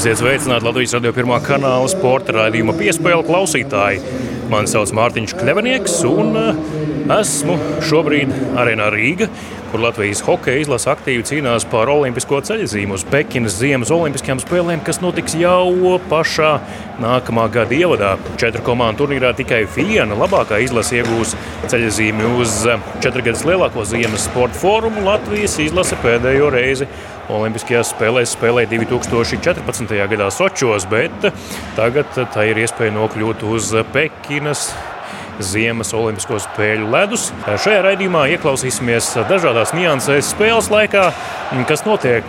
Esiet sveicināti Latvijas radio pirmā kanāla sporta raidījuma piespēle klausītāji. Mani sauc Mārtiņš Kļavnieks, un eh, esmu šobrīd arēnā Rīga, kur Latvijas hokeja izlase aktīvi cīnās par olimpisko ceļzīmu uz Pekinas Ziemas Olimpiskajām spēlēm, kas notiks jau pašā nākamā gada ievadā. Četru komandu turnīrā tikai viena labākā izlase iegūs ceļzīmi uz četrgadus lielāko Ziemas sporta fórumu. Latvijas izlase pēdējo reizi Olimpiskajās spēlēs spēlēja 2014. gadā Sočos, bet tagad tā ir iespēja nokļūt uz Pekinas Ziemas Olimpisko spēļu ledus. Šajā raidījumā ieklausīsimies dažādās niansēs spēles laikā, kas notiek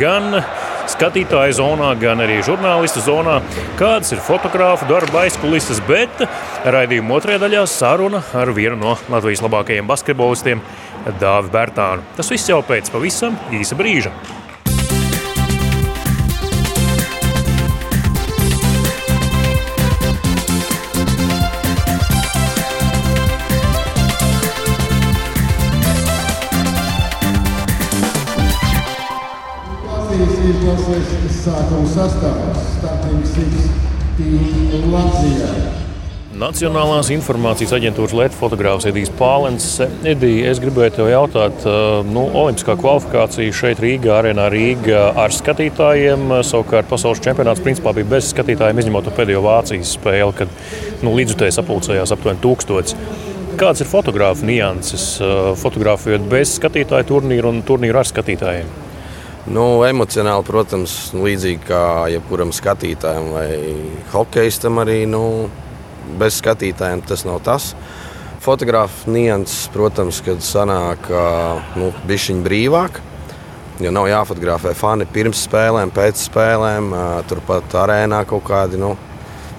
gan skatītāju zonā, gan arī žurnālistu zonā, kādas ir fotografu darba aizkulises, bet raidījuma otrajā daļā saruna ar vienu no Latvijas labākajiem basketbolistiem, Dāvi Bērtānu. Tas viss jau pēc pavisam īsa brīža. Latvijas izlases sākuma sastāvs Starting Six Team Latvijai. Nacionālās informācijas aģentūras Latvijas fotogrāfs Edijs Pālens. Edija, es gribēju te jautāt, nu, Olimpiskā kvalifikācija šeit Rīgā, arēnā Rīgā ar skatītājiem. Savukārt pasaules čempionāts principā bija bez skatītājiem, izņemot pēdējo Vācijas spēli, kad nu, līdzutēji sapulcējās aptuveni tūkstotis. Kādas ir fotografu nianses, fotografējot bez skatītāju turnīru un turnīru ar skatītājiem? Nu, emocionāli, protams, līdzīgi kā jebkuram skatītājam vai hokeistam, arī nu, bez skatītājiem tas nav tas. Fotogrāfa nianses, protams, kad sanāk nu, bišķiņa brīvāk. Jo nav jāfotografē fani pirms spēlēm, pēc spēlēm. Turpat arēnā kaut kādi nu,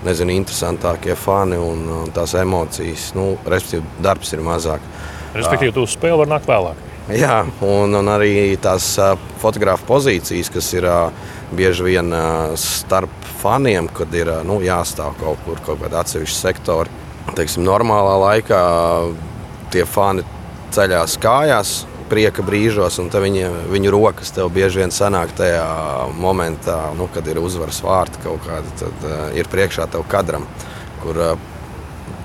nezinu, interesantākie fani un tās emocijas. Nu, respektīvi, darbs ir mazāk. Respektīvi, tu uz spēli var nākt vēlāk. Jā, un, un arī tās fotografa pozīcijas, kas ir bieži vien starp faniem, kad ir nu, jāstāv kaut kur, kaut kādā atsevišķa sektora. Teiksim, normālā laikā tie fani ceļās kājās, prieka brīžos, un viņi, viņu rokas tev bieži vien sanāk tajā momentā, nu, kad ir uzvaras vārti kaut kādi, tad uh, ir priekšā tev kadram, kur uh,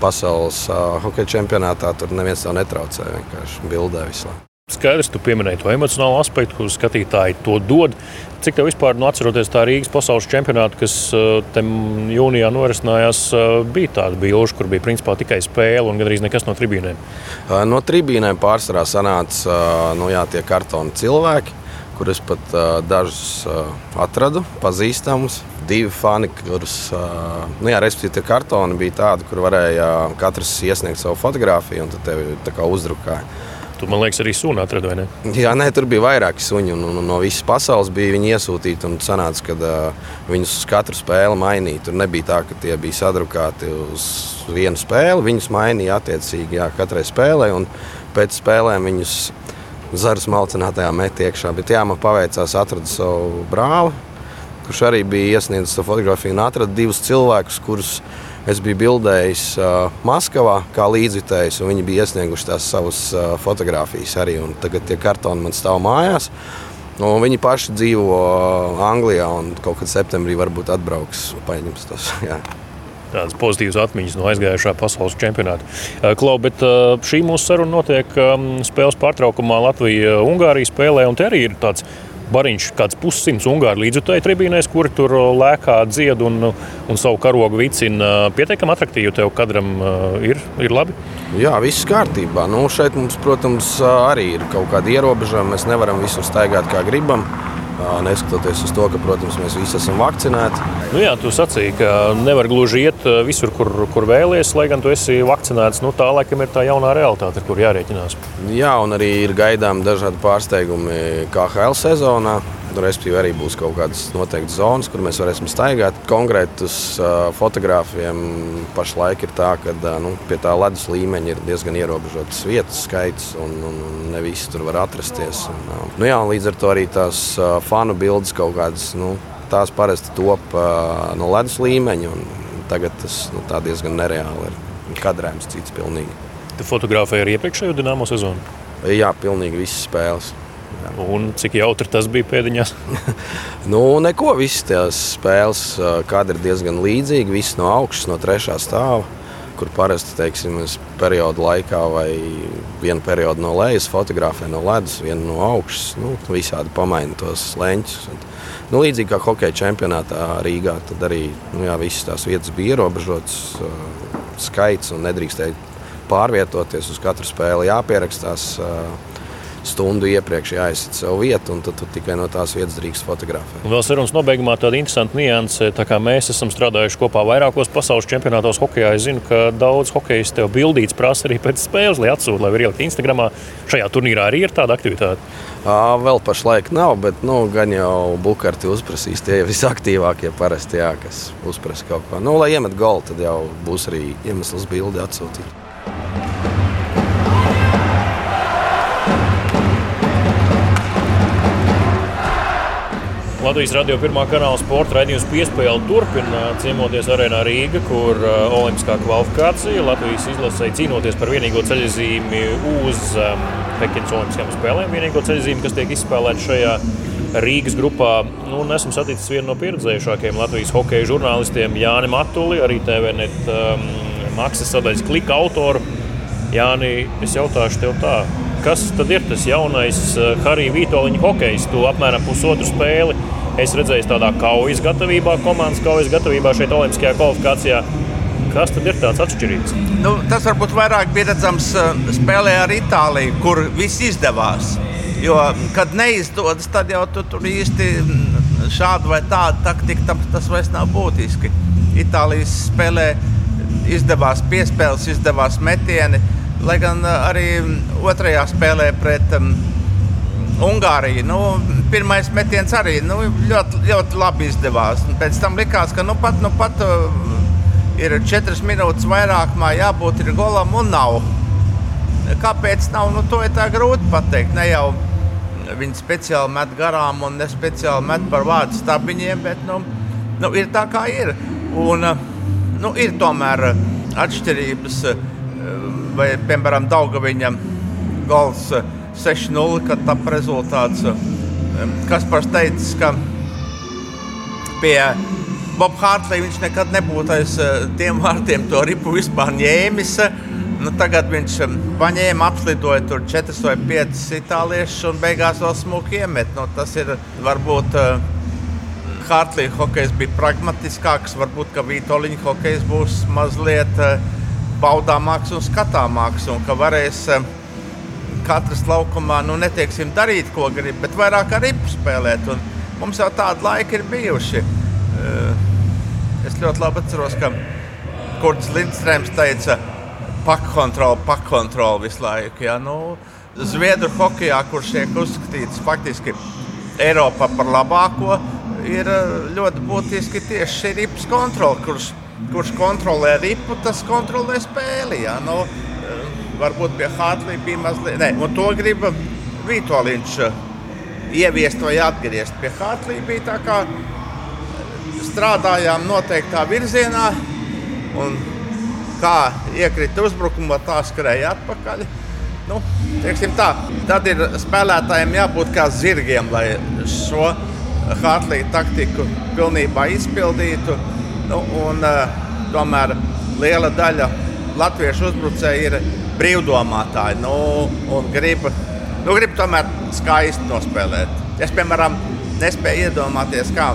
pasaules uh, hokeja čempionātā tur neviens tev netraucē, vienkārši bildē visu laiku. Skaidrs, tu pieminēji to emocionālo aspektu, kur skatītāji to dod. Cik tev vispār, nu, atceroties tā Rīgas pasaules čempionātu, kas jūnijā norisinājās, bija tāda bilža, kur bija principā tikai spēle un gandrīz nekas no tribīnēm? No tribīnēm pārsvarā sanāca nu, jā, tie kartoni cilvēki, kurus pat dažus atradu, pazīstamus. Divi fani, kurus, nu, jā, respektīvi, tie kartoni bija tādi, kur varēja katrs iesniegt savu fotografiju un tad tevi uzdrukāja. Tu, man liekas, arī sunu atradi, vai ne? Jā, nē, tur bija vairāki suņi. Un, un, un no visas pasaules bija viņi iesūtīti. Un sanāca, ka uh, viņus uz katru spēli mainīja. Tur nebija tā, ka tie bija sadrukāti uz vienu spēli. Viņus mainīja attiecīgi jā, katrai spēlē. Un pēc spēlēm viņus zaras malcinātajā met iekšā. Bet jā, man paveicās atrast savu brāli, kurš arī bija iesniedzis fotografiju un atrada divus cilvēkus, kurus Es biju bildējis uh, Maskavā kā līdzjutējs, un viņi bija iesnieguši tās savas uh, fotogrāfijas arī. Tagad tie kartoni man stāv mājās. Nu, viņi paši dzīvo uh, Anglijā un kaut kad septembrī varbūt atbrauks un paņems tos. Jā. Tādas pozitīvas atmiņas no aizgājušā pasaules čempionāta. Klau, bet šī mūsu saruna notiek spēles pārtraukumā Latvija-Ungārija spēlē, un te arī ir tāds bariņš, kāds pussimts ungāru līdzjutēju tribīnēs, kuri tur lēkā dzied un, un savu karogu vicina. Pietiekami attraktīvi tev kadram ir, ir labi. Jā, viss kārtībā. Nu, šeit mums, protams, arī ir kaut kādi ierobežojumi. Mēs nevaram visur staigāt kā gribam. Neskatoties uz to, ka, protams, mēs visi esam vakcinēti. Nu jā, tu sacīki, ka nevar gluži iet visur, kur, kur vēlies, lai gan tu esi vakcinēts. Nu, tā laikam ir tā jaunā realitāte, ar kur jārēķinās. Jā, un arī ir gaidām dažādi pārsteigumi KHL sezonā. Respektīvi, arī būs kaut kādas noteiktas zonas, kur mēs varēsim staigāt. Konkrētus uh, fotogrāfiem pašlaik ir tā, ka nu, pie tā ledus līmeņa ir diezgan ierobežots vietas skaits, un, un, ne visi tur var atrasties. Un, nu, jā, un līdz ar to arī tās fanu bildes kaut kādas. Nu, Tās parasti top uh, no ledus līmeņa, un tagad tas nu, diezgan nereāli ir. Kadrējums cits pilnīgi. Tu fotografēji arī iepriekšējo dīnāmo sezonu? Jā, pilnīgi visas spēles. Un cik jautri tas bija pēdiņās? Nu, neko, visas tās spēles kadri diezgan līdzīgi. Viss no augšas, no trešā stāva, kur parasti teiksim, periodu laikā vai vienu periodu no lejas fotografē no ledus, vienu no augšas. Nu, visādi pamaina tos leņķus. Nu, līdzīgi kā hokeja čempionātā Rīgā, tad arī nu, jā, visas tās vietas bija ierobežotas skaits un nedrīkstēja pārvietoties uz katru spēli, jāpierakstās. Uh, stundu iepriekš jāizsaka sev vietu, un tad tu tikai no tās vietas drīkst fotografēt. Vēl sarunas nobeigumā tāda interesanta nianse. Tā kā mēs esam strādājuši kopā vairākos pasaules čempionātos hokeja, es zinu, ka daudz hokeja tev bildītas prasa arī pēc spēles, lai atsūtu, lai var ielikt Instagramā. Šajā turnīrā arī ir tāda aktivitāte. Ā, Vēl pašlaik nav, bet nu, gan jau buļbuļsakti uzprasīs tie visaktīvākie parasti, jā, kas uzprasa kaut ko. Nu, lai iemet golu, tad jau būs arī iemesls bildi atsūtīt. Latvijas radio pirmā kanāla sporta raidījums piespēle turpina ciemoties arēnā Rīga, kur olimpiskā kvalifikācija Latvijas izlasēja cīnoties par vienīgo ceļzīmi uz Pekinas Olimpiskajām spēlēm. Vienīgo ceļzīmi, kas tiek izspēlēta šajā Rīgas grupā. Nu, esmu saticis vienu no pieredzējušākajiem Latvijas hokeja žurnālistiem, Jāni Matuli, arī TVNet um, maksas sadaļas klika autoru. Jāni, es jautāšu tev tā, kas tad ir tas jaunais uh, Harija Vitoļņa hokejs? Tu apmēram pusotru spēli es redzēju tādā kaujas gatavībā, komandas kaujas gatavībā šeit Olimpiskajā kvalifikācijā. Kas tad ir tāds atšķirīgs? Nu, tas varbūt vairāk bija redzams uh, spēlē ar Itāliju, kur viss izdevās. Jo, kad neizdodas, tad jau tu tur īsti mm, šādu vai tādu taktiku tam tas vairs nav būtiski. Itālijas spēlē izdevās piespēles, izdevās metieni, lai gan uh, arī otrajā spēlē pret um, Ungāriju. Nu, pirmais metiens arī nu, ļoti, ļoti labi izdevās. Un pēc tam likās, ka nu pat, nu pat uh, ir četras minūtes vairāk, jābūt ir golam un nav. Kāpēc nav? Nu, to ir tā grūti pateikt. Ne jau viņi speciāli met garām un ne speciāli met par vārdu stabiņiem, bet nu, nu, ir tā kā ir. Un, uh, nu, ir tomēr atšķirības, uh, vai piemēram Daugaviņa gols 6-0, kad tap rezultāts. Kaspars teica, ka pie Boba Hārtlīna viņš nekad nebūtu aiz tiem vārtiem to ripu vispār ņēmis. Nu, tagad viņš paņēma, apslidoja tur 4 vai 5 itāliešus un beigās vēl smuki iemet. Nu, tas ir varbūt Hārtlīna hokejs bija pragmatiskāks, varbūt Vitoļiņa hokejs būs mazliet baudāmāks un skatāmāks un ka varēs katrs laukumā nu, netieksim darīt, ko grib, bet vairāk ar ripu spēlēt. Un mums jau tādi laiki ir bijuši. Es ļoti labi atceros, ka Kurts Lindstrēms teica, pakkontroli, pakkontroli visu laiku. Ja? Nu, Zviedru hokeja, kurš tiek uzskatīts faktiski Eiropā par labāko, ir ļoti būtiski tieši šī ripas kontrole. Kurš, kurš kontrolē ripu, tas kontrolē spēli. Ja? Nu, varbūt pie Hartlī bija mazliet, ne, un to grib Vitoļņš ieviest vai atgriezt. Pie Hartlī bija tā kā strādājām noteiktā virzienā, un kā iekrita uzbrukumā, tā skrēja atpakaļ. Nu, tā, tad ir spēlētājiem jābūt kā zirgiem, lai šo Hartlīna taktiku pilnībā izpildītu. Nu, un, uh, tomēr liela daļa latviešu uzbrucēju ir brīvdomātāji nu, un grib, nu, grib tomēr skaisti nospēlēt. Es, piemēram, nespēju iedomāties, kā.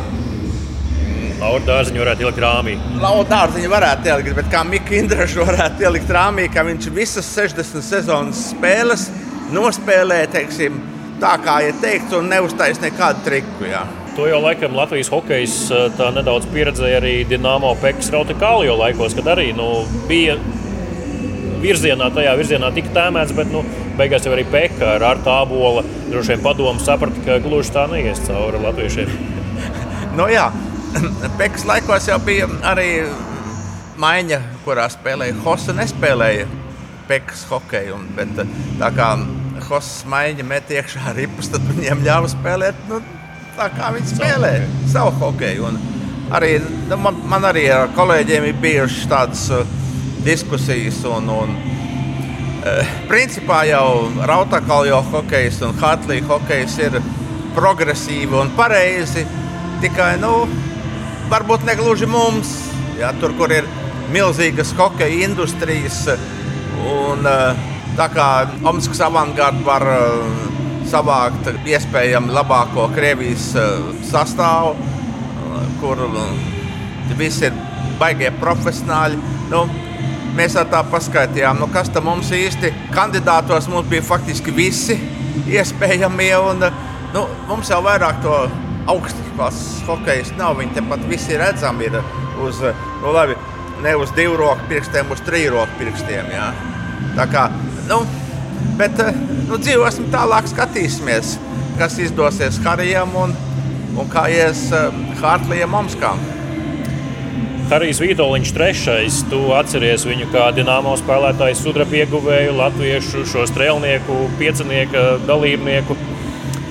Laura dārziņu varētu ielikt rāmī. Laura dārziņu varētu ielikt, bet kā Mikls Indrašs varētu ielikt rāmī, ka viņš visas 60 sezonas spēles nospēlē, teiksim, tā kā ir teikts, un neuztais nekādu triku. Jā. To jau laikam Latvijas hokejs tā nedaudz pieredzēja arī Dienāmo Pekas Rautikālio laikos, kad arī nu, bija virzienā, tajā virzienā tika tēmēts, bet nu, beigās jau arī Pekā ar Artu Abola droši vien padomu saprata, ka gluži tā neies cauri latviešiem. nu, jā, Pekas laikos jau bija arī maiņa, kurā spēlēja Hosa, nespēlēja Pekas hokeju. Bet, tā kā Hosas maiņa met iekšā ripas, tad viņiem ļāva spēlēt nu, tā, kā viņi spēlē savu hokeju. Un arī, nu, man, man arī ar kolēģiem ir bijušas tādas uh, diskusijas. Un, un Principā jau Rautakaljo hokejs un Hartlija hokejs ir progresīvi un pareizi. Tikai, nu, varbūt ne gluži mums, ja, tur, kur ir milzīgas hokeja industrijas. Un, tā kā Omaskas avangarda var savākt iespējami labāko Krievijas sastāvu, kur visi ir baigie profesionāļi. Nu, Mēs tā paskaidrojām, nu, kas mums īsti kandidātos mums bija faktiski visi iespējamie. Un, nu, mums jau vairāk to augstas hokeja nav. Viņi tepat visi redzami ir uz, nu, labi, ne uz divu roku pirkstiem, uz trīs roku pirkstiem. Jā. Tā kā, nu, bet nu, dzīvosim tālāk, skatīsimies, kas izdosies Harijam un, un kā ies Hartlijam Omskām. Harijs Vitoļņš trešais. Tu atceries viņu kā dināmo spēlētāju, sudraba ieguvēju, latviešu, šo strēlnieku, piecinieku dalībnieku.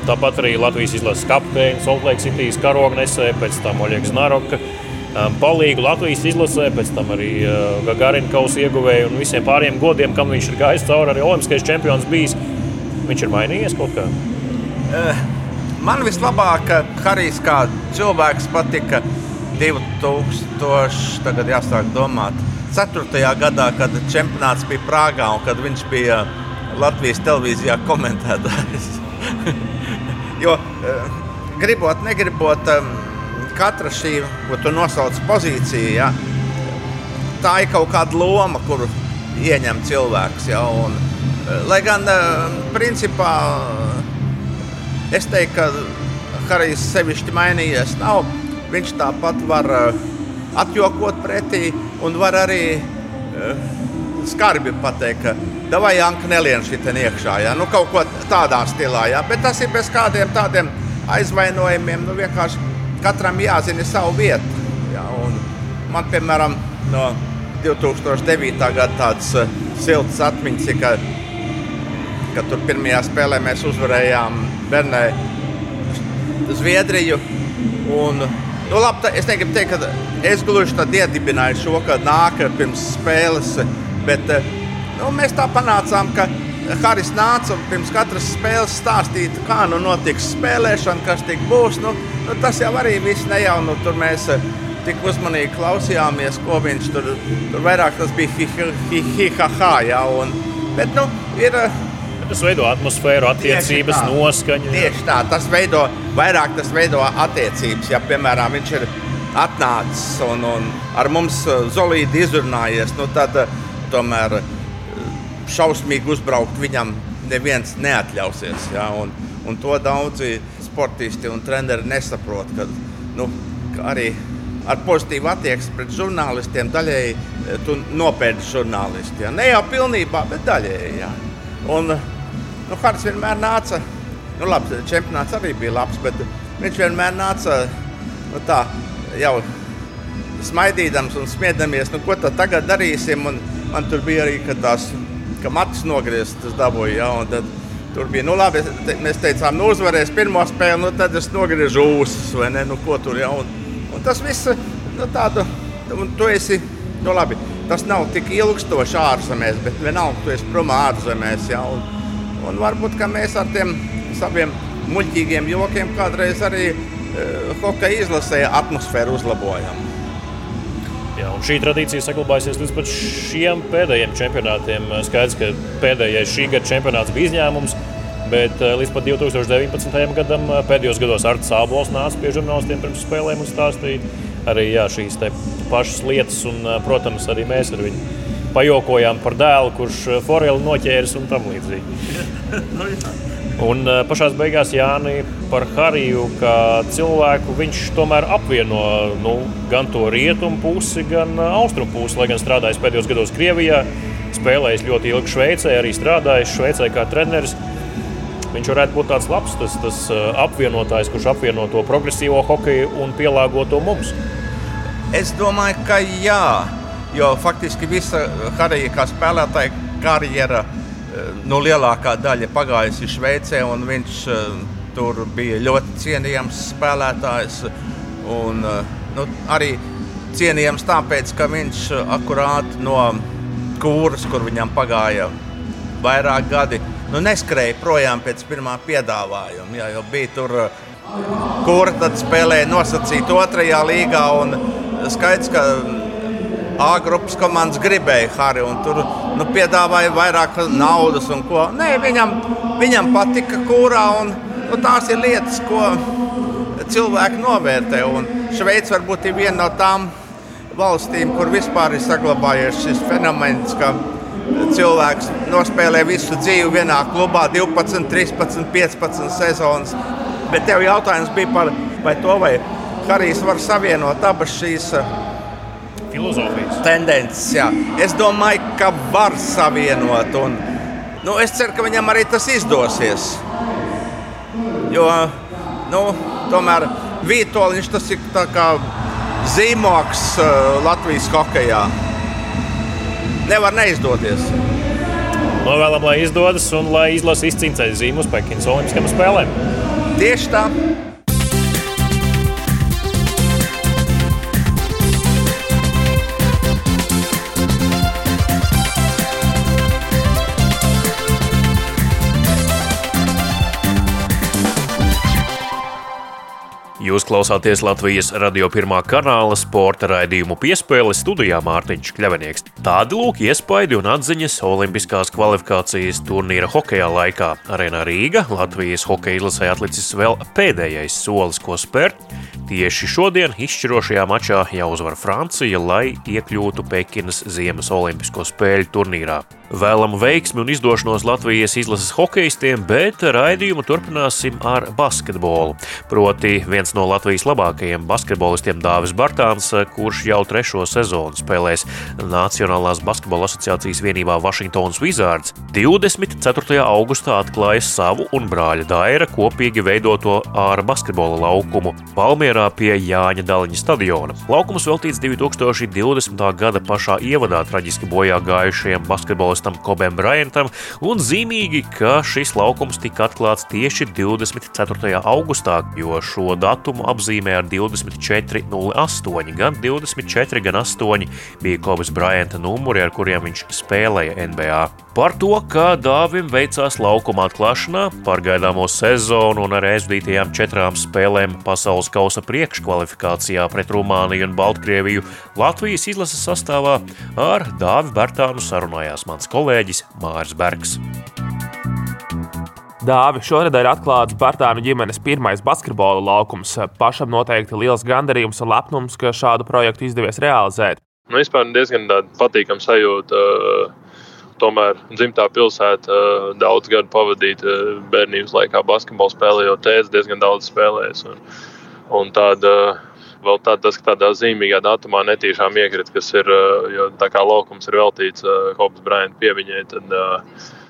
Tāpat arī Latvijas izlases kapteinis, Soltlēks Citīs karognesē, pēc tam Oļegs Naroka. Palīgu Latvijas izlasē, pēc tam arī uh, Gagarina kausa ieguvēju un visiem pārējiem godiem, kam viņš ir gājis cauri, arī Olimpiskais čempions bijis. Viņš ir mainījies kaut kā. Uh, man vislabāk Harijs kā cilvēks patika 2000, tagad jāsāk domāt, 4. gadā, kad čempionāts bija Prāgā un kad viņš bija Latvijas televīzijā komentētājs. jo eh, gribot, negribot, katra šī, ko tu nosauc pozīcija, ja, tā ir kaut kāda loma, kuru ieņem cilvēks. Ja, un, eh, lai gan, eh, principā, es teiktu, ka Harijs sevišķi mainījies nav viņš tāpat var uh, atjokot pretī un var arī skarbi pateikt, ka davai Janka nelien šitien iekšā. Ja? Nu, kaut ko tādā stilā, ja? bet tas ir bez kādiem tādiem aizvainojumiem. Nu, vienkārši katram jāzina savu vietu. Ja? Un man, piemēram, no 2009. gada tāds silts atmiņas ka, ka tur pirmajā spēlē mēs uzvarējām Bernē Zviedriju. Un Nu, labi, tā, es negribu teikt, ka es gluži tādu iedibināju šo, ka nāk pirms spēles. Bet nu, mēs tā panācām, ka Haris nāca un pirms katras spēles stāstīja, kā nu notiks spēlēšana, kas tik būs. Nu, nu, tas jau arī viss nejaunu. Tur mēs tik uzmanīgi klausījāmies, ko viņš tur, tur vairāk tas bija hi-hi-ha-ha. Ja, bet nu, ir Tas veido atmosfēru, attiecības, tieši tā, noskaņu. Tieši tā, tas veido vairāk tas veido attiecības. Ja, piemēram, viņš ir atnācis un, un ar mums uh, zolīti izrunājies, nu tad uh, tomēr uh, šausmīgi uzbraukt viņam neviens neatļausies. Ja, un, un to daudzi sportisti un treneri nesaprot. Kad, nu, arī ar pozitīvu attieksmi pret žurnālistiem daļēji tu nopērci žurnālisti. Ja. Ne jau pilnībā, bet daļēji. Ja. Un, Nu, Hārts vienmēr nāca, nu, labi, čempionāts arī bija labs, bet viņš vienmēr nāca nu, tā, jau smaidīdams un smiedamies, nu, ko tagad darīsim. Un man tur bija arī tās, ka matus nogrieztas dabūja. Ja, tad, Tur bija, nu, labi, te, mēs teicām, nu, uzvarēs pirmo spēli, nu, tad es nogriežu ūsas, vai ne, nu, ko tur jau. Un, un tas viss, nu, tādu, un tu esi, nu, labi, tas nav tik ilgstoši ārzemēs, bet vienalga, tu esi prom ārzemēs, ja, un, Un varbūt mēs ar tiem saviem muļķīgiem jokiem kādreiz arī uh, hokeja izlasē atmosfēru uzlabojam. Jā, šī tradīcija saglabājusies līdz šiem pēdējiem čempionātiem. Skaidrs, ka pēdējais šī gada čempionāts bija izņēmums, bet eh, līdz 2019. gadam eh, pēdējos gados Arts Sābols nāca pie žurnālistiem pirms spēlēm un stāstīja arī jā, šīs pašas lietas, un, protams, arī mēs ar viņu pajokojām par dēlu, kurš eh, foreli noķēris un tam līdzīgi. Nu un eh, pašā beigās Jānis par Hariju kā cilvēku viņš tomēr apvieno nu, gan to rietumu pusi, gan eh, austrumu pusi. Lai gan strādājis pēdējos gados Krievijā, spēlējis ļoti ilgi Šveicē, arī strādājis Šveicē kā treneris. Viņš varētu būt tāds labs tas, tas apvienotājs, kurš apvieno to progresīvo hokeju un pielāgo to mums. Es domāju, ka jā. Jo faktiski visa kā spēlētāja karjera eh, nu, lielākā daļa pagājusi Šveicē, un viņš uh, tur bija ļoti cienījams spēlētājs. Un, uh, nu, arī cienījams tāpēc, ka viņš akurāt no kūras, kur viņam pagāja vairāk gadi nu, neskrēja projām pēc pirmā piedāvājuma. Jā, jau bija tur, kur tad spēlēja nosacīt otrajā līgā. Skaidrs, ka A grupas komandas gribēja Harry tur nu, piedāvāja vairāk naudas un ko. Nē, viņam, viņam patika kūrā un nu, tās ir lietas, ko cilvēki novērtē. Šveice varbūt ir viena no tām valstīm, kur vispār ir saglabājies šis fenomens, ka cilvēks nospēlē visu dzīvi vienā klubā, 12, 13, 15 sezonas. Bet tev jautājums bija par to, vai Harijs var savienot abas šīs filozofijas. Tendences, jā. Es domāju, ka var savienot. Un, nu, es ceru, ka viņam arī tas izdosies. Jo nu, tomēr Vitoļņš tas ir zīmoks uh, Latvijas hokeja. Nevar neizdoties. Novēlam, lai izdodas un lai izlase izcīnītu zīmu uz Pekinas Olimpiskajām spēlēm. Tieši tā. Jūs klausāties Latvijas radio pirmā kanāla sporta raidījumu piespēle studijā Mārtiņš Kļavinieks. Tādi lūk iespaidi un atziņas Olimpiskās kvalifikācijas turnīra hokeja laikā. Arēnā Rīga Latvijas hokeja izlasē atlicis vēl pēdējais solis, ko spērt. Tieši šodien izšķirošajā mačā jāuzvar Francija, lai iekļūtu Pekinas Ziemas Olimpisko spēļu turnīrā. Vēlamu veiksmi un izdošanos Latvijas izlases hokeistiem, bet raidījumu turpināsim ar basketbolu. Proti, viens no Latvijas labākajiem basketbolistiem Dāvis Bartāns, kurš jau trešo sezonu spēlēs Nacionālās basketbola asociācijas vienībā Washingtonas Wizards, 24. augustā atklāja savu un brāļa Daira kopīgi veidoto ārā basketbola laukumu Palmierā pie Jāņa Daliņa stadiona. Laukums veltīts 2020. gada pašā ievadā traģiski bojā gājušajiem basketbola futbolistam Kobem Bryantam, un zīmīgi, ka šis laukums tika atklāts tieši 24. augustā, jo šo datumu apzīmē ar 24.08. Gan 24, gan 8 bija Kobes Bryanta numuri, ar kuriem viņš spēlēja NBA. Par to, kā Dāvim veicās laukuma atklāšanā, par gaidāmo sezonu un ar aizvadītajām četrām spēlēm pasaules kausa priekškvalifikācijā pret Rumāniju un Baltkrieviju Latvijas izlases sastāvā ar Dāvi Bērtānu sarunājās mans kolēģis Mārs Bergs. Dāvi šonadēļ atklāts Bartānu ģimenes pirmais basketbola laukums. Pašam noteikti liels gandarījums un lepnums, ka šādu projektu izdevies realizēt. Nu, vispār diezgan patīkama sajūta. Uh tomēr dzimtā pilsēta eh, daudz gadu pavadīta eh, bērnības laikā basketbolu spēlējot, tēvs diezgan daudz spēlējis. Un, un tāda, vēl tā, tas, tādā zīmīgā datumā netīšām iekrita, kas ir, eh, jo tā kā laukums ir veltīts Hobs Bryant pieviņai, tad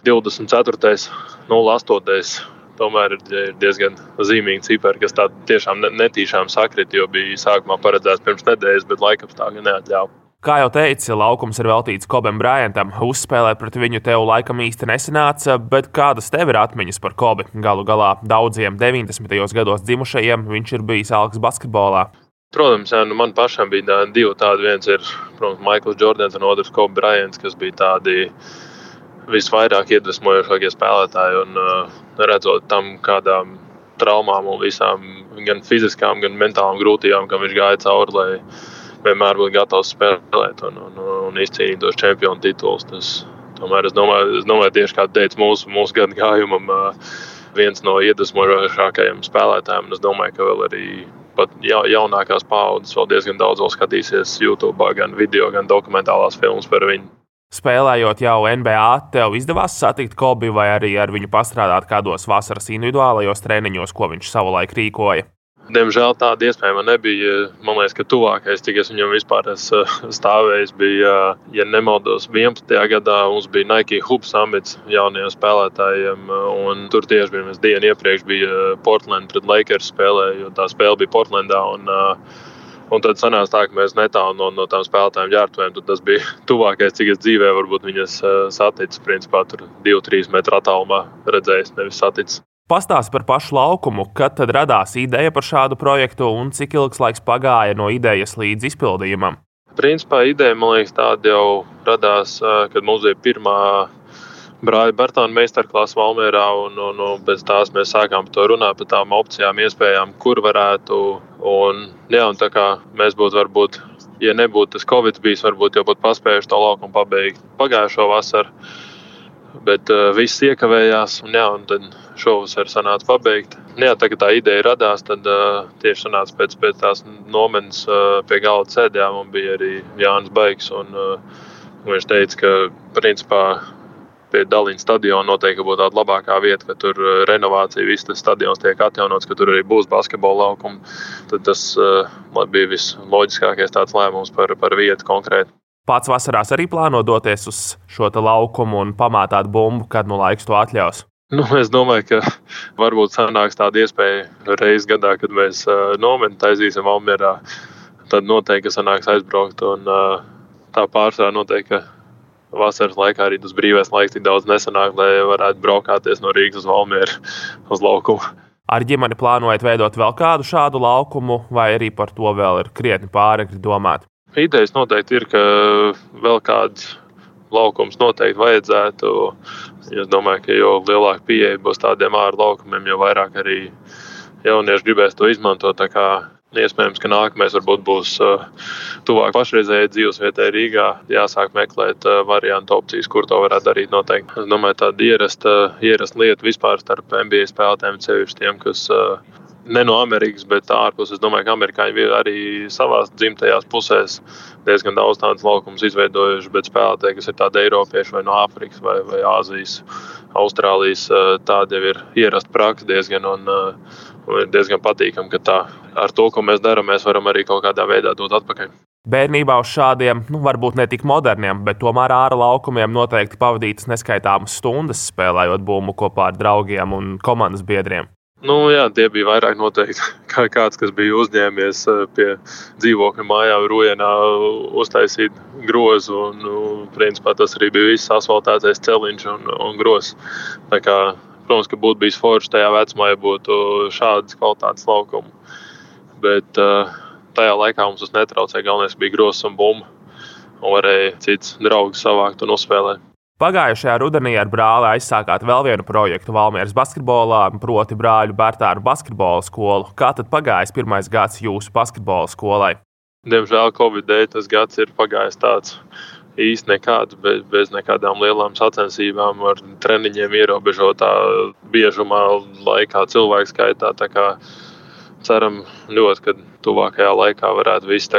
24. 08. Tomēr ir diezgan zīmīga cipara, kas tā tiešām netīšām sakrita, jo bija sākumā paredzēts pirms nedēļas, bet laikapstākļi neatļāva. Kā jau teici, laukums ir veltīts Kobam Bryantam. Uzspēlēt pret viņu tev laikam īsti nesanāca, bet kādas tev ir atmiņas par Kobi? Galu galā daudziem 90. gados dzimušajiem viņš ir bijis alks basketbolā. Protams, jā, nu man pašam bija tā, divi tādi. Viens ir, protams, Maikls Jordans un otrs Kobe Bryants, kas bija tādi visvairāk iedvesmojošākie spēlētāji. Un, uh, redzot tam, kādām traumām un visām gan fiziskām, gan mentālām grūtībām, kam viņš gāja cauri, lai vienmēr būtu gatavs spēlēt un, un, un izcīnīt tos čempionu titulus. Tas, tomēr es domāju, es domāju tieši kā teica mūsu, mūsu gadu gājumam, viens no iedvesmojošākajiem spēlētājiem. Es domāju, ka vēl arī pat jaunākās paaudzes vēl diezgan daudz vēl skatīsies YouTube, gan video, gan dokumentālās filmas par viņu. Spēlējot jau NBA, tev izdevās satikt Kobi vai arī ar viņu pastrādāt kādos vasaras individuālajos treniņos, ko viņš savulaik rīkoja. Diemžēl tāda iespēja man nebija. Man liekas, ka tuvākais, cik es viņam vispār eh, stāvējis, bija, ja nemaldos, 11. gadā mums bija Nike Hub Summits jaunajiem spēlētājiem. Tur tieši bija mēs dienu iepriekš bija Portland pret Lakers spēlē, jo tā spēle bija Portlandā. Un, eh, Un tad sanāca tā, ka mēs netālu no, no tām spēlētājiem ģērbtuvēm. Tas bija tuvākais, cik es dzīvē varbūt viņas eh, saticis. Principā tur 2-3 metru attālumā redzējis, nevis saticis. Pastāsti par pašu laukumu, kad tad radās ideja par šādu projektu un cik ilgs laiks pagāja no idejas līdz izpildījumam? Principā ideja, man liekas, tāda jau radās, kad mums bija pirmā brāļa Bartāna meistarklāsa Valmērā, un, un, un pēc tās mēs sākām par to runāt, par tām opcijām, iespējām, kur varētu. Un, jā, un tā kā mēs būtu varbūt, ja nebūtu tas Covid bijis, varbūt jau būtu paspējuši to laukumu pabeigt pagājušo vasaru. Bet uh, viss iekavējās, un, jā, un tad šovasar sanāca pabeigt. Jā, tā kā tā ideja radās, tad uh, tieši sanāca pēc, pēc tās nometnes uh, pie galda sēdējām, un bija arī Jānis Baigs. Un, uh, viņš teica, ka principā pie Dalīnas stadiona noteikti būtu tāda labākā vieta, ka tur uh, renovācija, viss tas stadions tiek atjaunots, ka tur arī būs basketbola laukumi. Tad tas uh, bija visloģiskākais tāds lēmums par, par vietu konkrēti. Pats vasarās arī plāno doties uz šo laukumu un pamātāt bumbu, kad nu laiks to atļaus. Nu, es domāju, ka varbūt sanāks tāda iespēja reizes gadā, kad mēs uh, nometni taisīsim Valmjerā. Tad noteikti sanāks aizbraukt. Un, uh, tā pārsvarā noteikti, vasaras laikā arī tas brīvais laiks tik daudz nesanāk, lai varētu braukāties no Rīgas uz Valmieru uz laukumu. Ar ģimeni plānojat veidot vēl kādu šādu laukumu, vai arī par to vēl ir krietni pāragri domāt? Idejas noteikti ir, ka vēl kāds laukums noteikti vajadzētu. Es domāju, ka jo lielāka pieeja būs tādiem ārlaukumiem, jo vairāk arī jaunieši gribēs to izmantot. Iespējams, ka nākamais varbūt būs uh, tuvāk pašreizējai dzīvesvietai Rīgā. Jāsāk meklēt uh, variantu opcijas, kur to varētu darīt. Noteikti. Es domāju, tāda ierasta, ierasta lieta vispār starp NBA spēlētājiem, ceļš tiem, kas uh, ne no Amerikas, bet ārpus. Es domāju, ka amerikāņi arī savā dzimtajās pusēs diezgan daudz tādas laukumus izveidojuši, bet spēlētāji, kas ir tādi eiropieši vai no Āfrikas vai, vai Āzijas, Austrālijas, tādi jau ir ierasta praksa diezgan. Un, un ir diezgan patīkami, ka tā, ar to, ko mēs darām, mēs varam arī kaut kādā veidā dot atpakaļ. Bērnībā uz šādiem, nu, varbūt ne tik moderniem, bet tomēr ārā laukumiem noteikti pavadītas neskaitāmas stundas, spēlējot bumbu kopā ar draugiem un komandas biedriem. Nu, jā, tie bija vairāk noteikti kā kāds, kas bija uzņēmies eh, pie dzīvokļa mājā, Rujanā, uztaisīt grozu. Un, nu, principā tas arī bija viss asfaltētais celiņš un, un grozs. Protams, ka būtu bijis forši tajā vecumā, ja būtu šādas kvalitātes laukumi. Bet uh, tajā laikā mums tas netraucēja. Galvenais bija grozs un bumba. Un varēja cits draugs savākt un uzspēlēt. Pagājušajā rudenī ar brāli aizsākāt vēl vienu projektu Valmieras basketbolā, proti, brāļu Bērtāru basketbola skolu. Kā tad pagājis pirmais gads jūsu basketbola skolai? Diemžēl Covid dēļ tas gads ir pagājis tāds īsti nekāds, bez, bez nekādām lielām sacensībām, ar treniņiem ierobežotā biežumā, laikā, cilvēku skaitā. Ceram ļoti, ka tuvākajā laikā varētu viss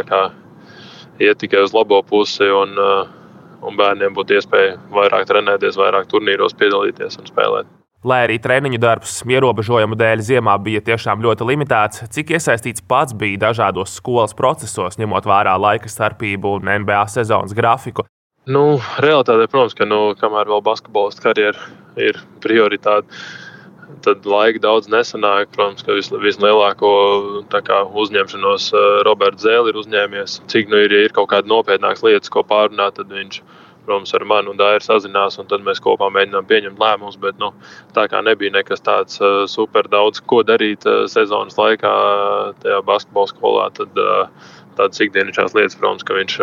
iet tikai uz labo pusi un, uh, un bērniem būtu iespēja vairāk trenēties, vairāk turnīros piedalīties un spēlēt. Lai arī treniņu darbs ierobežojumu dēļ ziemā bija tiešām ļoti limitēts, cik iesaistīts pats bija dažādos skolas procesos, ņemot vērā laika starpību un NBA sezonas grafiku. Nu, Realtāte, protams, ka nu, kamēr vēl basketbola karjera ir prioritāte, tad laika daudz nesanāk. Protams, ka vis, vislielāko kā, uzņemšanos eh, Roberts Zēlis ir uzņēmies. Cik nu ir, ja ir kaut kāda nopietnāka lietas, ko pārunāt, tad viņš ir protams, ar mani un Dairu sazinās, un tad mēs kopā mēģinām pieņemt lēmumus. Bet nu, tā kā nebija nekas tāds uh, super daudz, ko darīt uh, sezonas laikā uh, tajā basketbola skolā, tad tādas ikdienišķās lietas, protams, ka viņš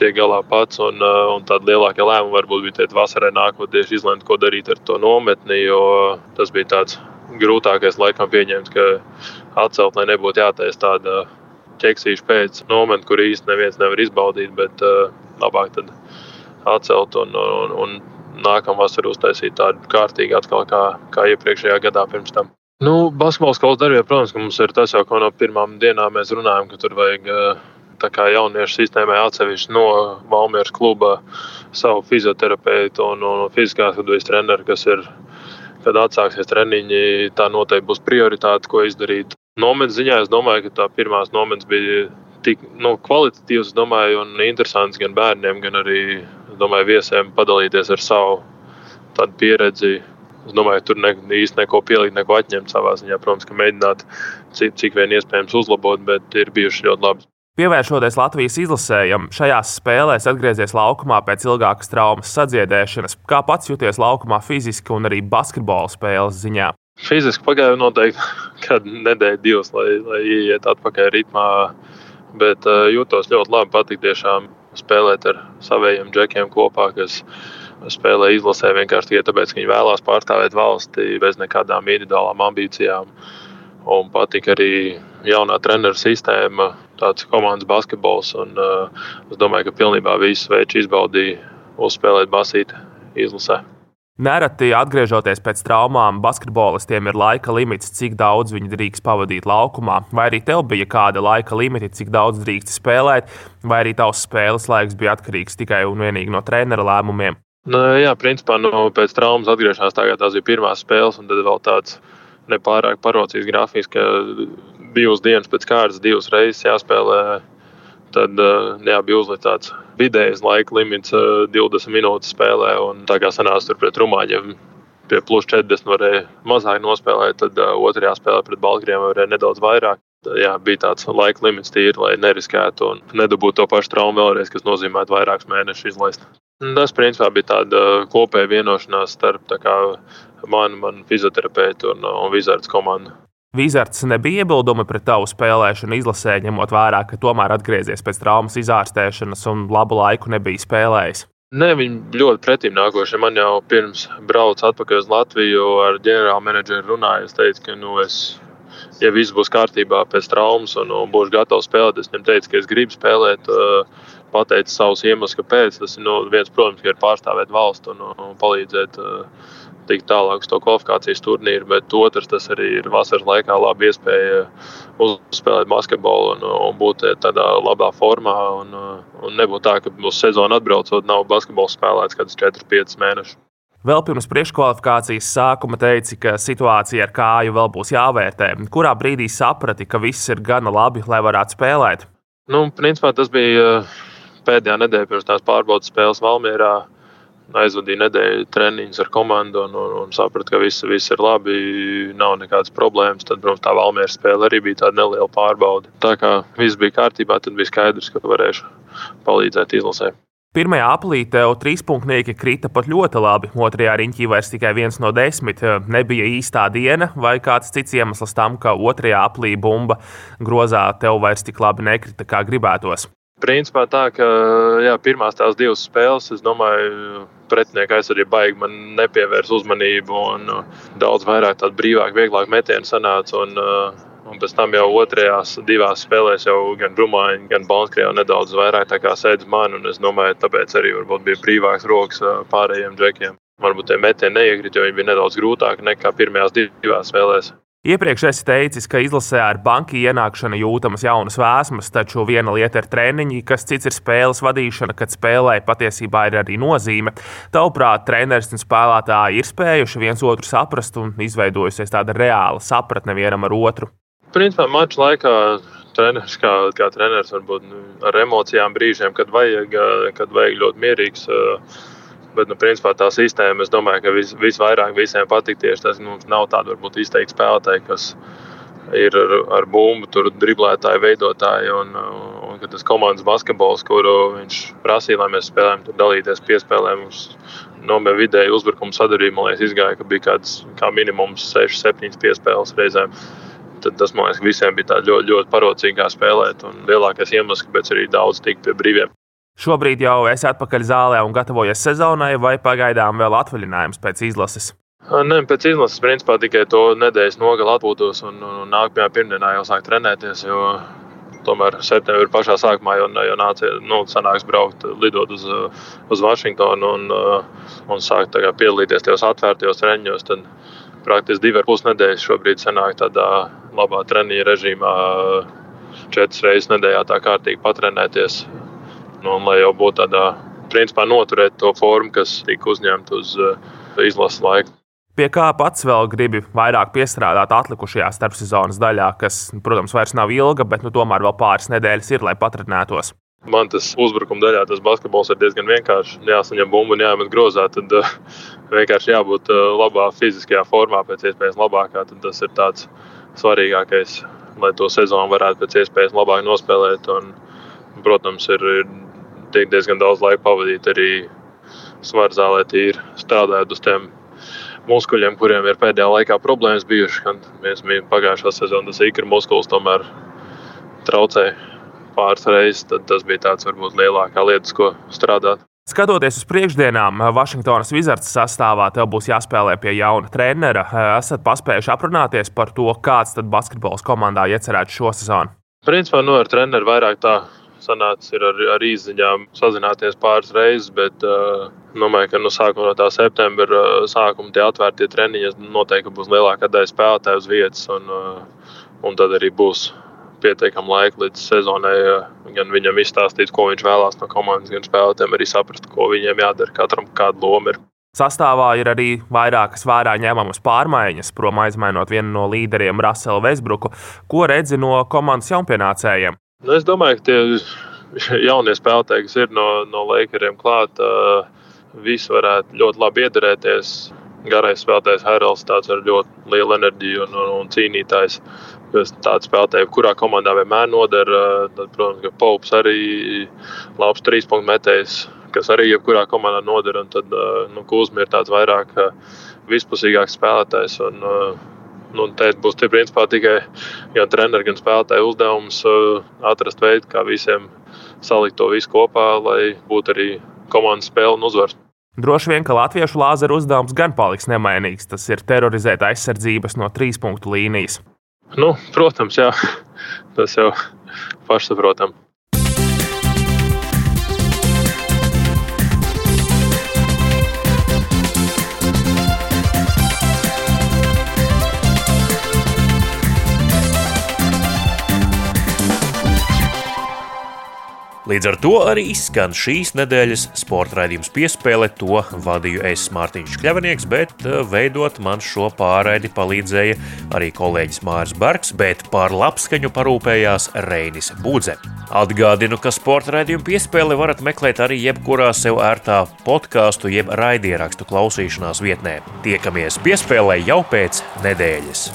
tiek galā pats. Un, un tāda lielākā lēmuma varbūt bija teikt, vasarai nākot tieši izlemt, ko darīt ar to nometni, jo tas bija tāds grūtākais laikam pieņemt, ka atcelt, lai nebūtu jātaisa tāda ķeksīša pēc nometnes, kur īstenībā neviens nevar izbaudīt, bet uh, labāk tad atcelt un, un, un nākamā vasarā uztaisīt tādu kārtīgu atkal kā, kā iepriekšējā gadā pirms tam. Nu, basketbola skolas darbiem, protams, mums ir tas jau, no pirmām dienām mēs runājam, ka tur vajag tā kā jauniešu sistēmai atsevišķi no Valmieras kluba savu fizioterapeitu un, un fiziskās vidus treneru, kas ir, kad atsāksies treniņi, tā noteikti būs prioritāte, ko izdarīt. Nometnes ziņā es domāju, ka tā pirmās nometnes bija tik nu, kvalitatīvs, domāju, un interesants gan bērniem, gan arī domāju, viesiem padalīties ar savu pieredzi. Es domāju, tur ne, īsti neko pielikt, neko atņemt savā ziņā. Protams, ka mēģināt cik, cik vien iespējams uzlabot, bet ir bijuši ļoti labi. Pievēršoties Latvijas izlasējam, šajās spēlēs atgriezies laukumā pēc ilgākas traumas sadziedēšanas. Kā pats jūties laukumā fiziski un arī basketbola spēles ziņā? Fiziski pagāja noteikti kāda nedēļa, divas, lai, lai ieiet atpakaļ ritmā. Bet uh, jūtos ļoti labi. Patīk tiešām spēlēt ar saviem džekiem kopā, kas spēlē izlasē vienkārši tikai tāpēc, ka viņi vēlās pārstāvēt valsti bez nekādām individuālām ambīcijām. Un patīk arī jaunā treneru sistēma, tāds komandas basketbols. Un, uh, es domāju, ka pilnībā visus veidus izbaudīja uzspēlēt basīti izlasē. Nereti atgriežoties pēc traumām, basketbolistiem ir laika limits, cik daudz viņi drīkst pavadīt laukumā. Vai arī tev bija kāda laika limita, cik daudz drīkst spēlēt, vai arī tavs spēles laiks bija atkarīgs tikai un vienīgi no trenera lēmumiem? Nu, jā, principā nu, pēc traumas atgriešanās tagad tās bija pirmās spēles, un tad vēl tāds nepārāk parocīgs grafiks, ka divas dienas pēc kārtas, divas reizes jāspēlē tad jā, bija uzlikts tāds vidējais laika limits, 20 minūtes spēlē. Tā kā sanāca tur pret Rumāņiem, pie plus 40 varēja mazāk nospēlēt, tad otrajā spēlē pret Baltkrieviem varēja nedaudz vairāk. Jā, bija tāds laika limits, tīri, lai neriskētu un nedabūtu to pašu traumu vēlreiz, kas nozīmē vairākus mēnešus izlaist. Tas principā bija tāda kopēja vienošanās starp kā, mani, manu fizioterapeitu un, un Vizards komandu. Vizards nebija iebildumi pret tavu spēlēšanu izlasē, ņemot vērā, ka tomēr atgriezies pēc traumas izārstēšanas un labu laiku nebija spēlējis. Nē, viņi ļoti pretim nākošie. Man jau pirms braucu atpakaļ uz Latviju ar ģenerāla menedžeru runāju. Es teicu, ka nu, es, ja viss būs kārtībā pēc traumas un, un būšu gatavs spēlēt, es viņam teicu, ka es gribu spēlēt. Pateicu savus iemeslus, kāpēc. Tas ir nu, viens, protams, ir pārstāvēt valstu un, un palīdzēt uh, tikt tālāk uz to kvalifikācijas turnīru, bet otrs tas arī ir vasaras laikā laba iespēja uzspēlēt basketbolu un, un būt tādā labā formā. Un, un nebūt tā, ka uz sezonu atbraucot, nav basketbols spēlēts kādus 4-5 mēnešus. Vēl pirms priekškvalifikācijas sākuma teici, ka situācija ar kāju vēl būs jāvērtē. Kurā brīdī saprati, ka viss ir gana labi, lai varētu spēlēt? Nu, principā tas bija pēdējā nedēļa pirms tās pārbaudas spēles Valmjerā aizvadīju nedēļu treniņus ar komandu un, un, un sapratu, ka viss, viss ir labi, nav nekādas problēmas. Tad, protams, tā Valmieras spēle arī bija tāda neliela pārbaude. Tā kā viss bija kārtībā, tad bija skaidrs, ka varēšu palīdzēt izlasē. Pirmajā aplī tev trīspunktnieki krita pat ļoti labi. Otrajā riņķī vairs tikai viens no desmit. Nebija īstā diena, vai kāds cits iemesls tam, ka otrajā aplī bumba grozā tev vairs tik labi nekrita, kā gribētos. Principā tā, ka jā, pirmās tās divas spēles, es domāju, pretinieka aizsardzība baigi man nepievērs uzmanību. Un, uh, daudz vairāk tādu brīvāku, vieglāku metienu sanāca. Un, uh, un pēc tam jau otrajās divās spēlēs jau gan Brumāņi, gan Baltkrievija nedaudz vairāk sēdz man. Es domāju, tāpēc arī bija brīvāks rokas uh, pārējiem džekiem. Varbūt tie metieni neiekrita, jo viņi bija nedaudz grūtāki nekā pirmajās divās spēlēs. Iepriekš esi teicis, ka izlasē ar banku ienākšanu jūtamas jaunas vēsmas, taču viena lieta ir treniņi, kas cits ir spēles vadīšana, kad spēlē patiesībā ir arī nozīme. Tavuprāt, treneris un spēlētāji ir spējuši viens otru saprast un izveidojusies tāda reāla sapratne vienam ar otru. Principā mača laikā treneris, kā, kā treneris, varbūt nu, ar emocijām brīžiem, kad vajag, kad vajag ļoti mierīgs. Uh, Bet, nu, principā tā sistēma, es domāju, ka vis, visvairāk visiem patīk tieši tas, ka nu, nav tāda varbūt izteikti spēlētāji, kas ir ar, ar bumbu, tur driblētāji, veidotāji. Un, un, un tas komandas basketbols, kuru viņš prasīja, lai mēs spēlējam, tur dalīties piespēlē. Mums nomēr vidēji uzbrukuma sadarbība, man liekas, izgāja, ka bija kāds kā minimums 6, 7 piespēles reizēm. Tad tas man liekas, visiem bija ļoti, ļoti parocīgi spēlēt. Un lielākais iemesls, kāpēc arī daudz tika pie brīviem Šobrīd jau esi atpakaļ zālē un gatavojies sezonai, vai pagaidām vēl atvaļinājums pēc izlases? Nē, pēc izlases principā tikai to nedēļas nogali atpūtos un, un, nākamajā pirmdienā jau sāk trenēties. Jo tomēr septembrī pašā sākumā jau, jau nāca, nu, sanāks braukt, lidot uz, uz Vašingtonu un, un sākt piedalīties tajos atvērtajos treniņos. Tad praktiski divi ar pus nedēļas šobrīd sanāk tādā labā treniņa režīmā, četras reizes nedēļā tā kārtīgi patrenēties Nu, un lai jau būtu tādā principā noturēt to formu, kas tika uzņemta uz uh, izlases laiku. Pie kā pats vēl gribi vairāk piestrādāt atlikušajā starpsezonas daļā, kas, protams, vairs nav ilga, bet nu, tomēr vēl pāris nedēļas ir, lai patrenētos. Man tas uzbrukuma daļā, tas basketbols ir diezgan vienkārši. Jāsaņem bumbu un jāmet grozā. Tad uh, vienkārši jābūt uh, labā fiziskajā formā, pēc iespējas labākā. Tad tas ir tāds svarīgākais, lai to sezonu varētu pēc iespējas labāk nospēlēt. Un, protams, ir, ir tiek diezgan daudz laika pavadīt arī svaru zālē, tīri strādājot uz tiem muskuļiem, kuriem ir pēdējā laikā problēmas bijušas. Mēs bijām pagājušā sezonā, tas īkra muskulis tomēr traucēja pāris reizes. Tas bija tāds varbūt lielākā lietas, ko strādāt. Skatoties uz priekšdienām, Vašingtonas Wizards sastāvā tev būs jāspēlē pie jauna trenera. Esat paspējuši aprunāties par to, kāds tad basketbols komandā iecerēts šo sezonu? Principā nu, ar treneru vairāk tā sanācis ar, ar īziņām sazināties pāris reizes, bet uh, domāju, ka nu, sākuma no tā septembra uh, sākuma tie atvērtie treniņi noteikti būs lielākā daļa spēlētāju uz vietas, un, uh, un tad arī būs pietiekami laika līdz sezonai, gan viņam izstāstīt, ko viņš vēlās no komandas, gan spēlētājiem arī saprast, ko viņiem jādara, katram kāda loma ir. Sastāvā ir arī vairākas vērā ņemamas pārmaiņas, prom aizmainot vienu no līderiem, Raselu Vesbruku. Ko redzi no komandas jaunpienācējiem? Nu, es domāju, ka tie jaunie spēlētāji, kas ir no, no Lakeriem klāt, visi varētu ļoti labi iedarēties. Garais spēlētājs Heralds tāds ar ļoti lielu enerģiju un, un, un cīnītājs. Tāds spēlētājs, kurā komandā vienmēr noder, tad, protams, ka Paups arī labs trīs punktu metējs, kas arī jebkurā komandā noder. Un tad nu, Kūzmi ir tāds vairāk vispusīgāks spēlētājs. Un, nu, te būs tie principā tikai gan treneru, gan spēlētāju uzdevums atrast veidu, kā visiem salikt to visu kopā, lai būtu arī komandas spēle un uzvars. Droši vien, ka latviešu lāzeru uzdevums gan paliks nemainīgs. Tas ir terorizēt aizsardzības no trīs punktu līnijas. Nu, protams, jā. tas jau pašsaprotami. Līdz ar to arī izskan šīs nedēļas sporta raidījums piespēle. To vadīju es Mārtiņš Kļavinieks, bet eh, veidot man šo pārraidi palīdzēja arī kolēģis Mārs Bergs, bet par labskaņu parūpējās Reinis Budze. Atgādinu, ka sporta raidījumu piespēli varat meklēt arī jebkurā sev ērtā podkāstu jeb raidierakstu klausīšanās vietnē. Tiekamies piespēlē jau pēc nedēļas!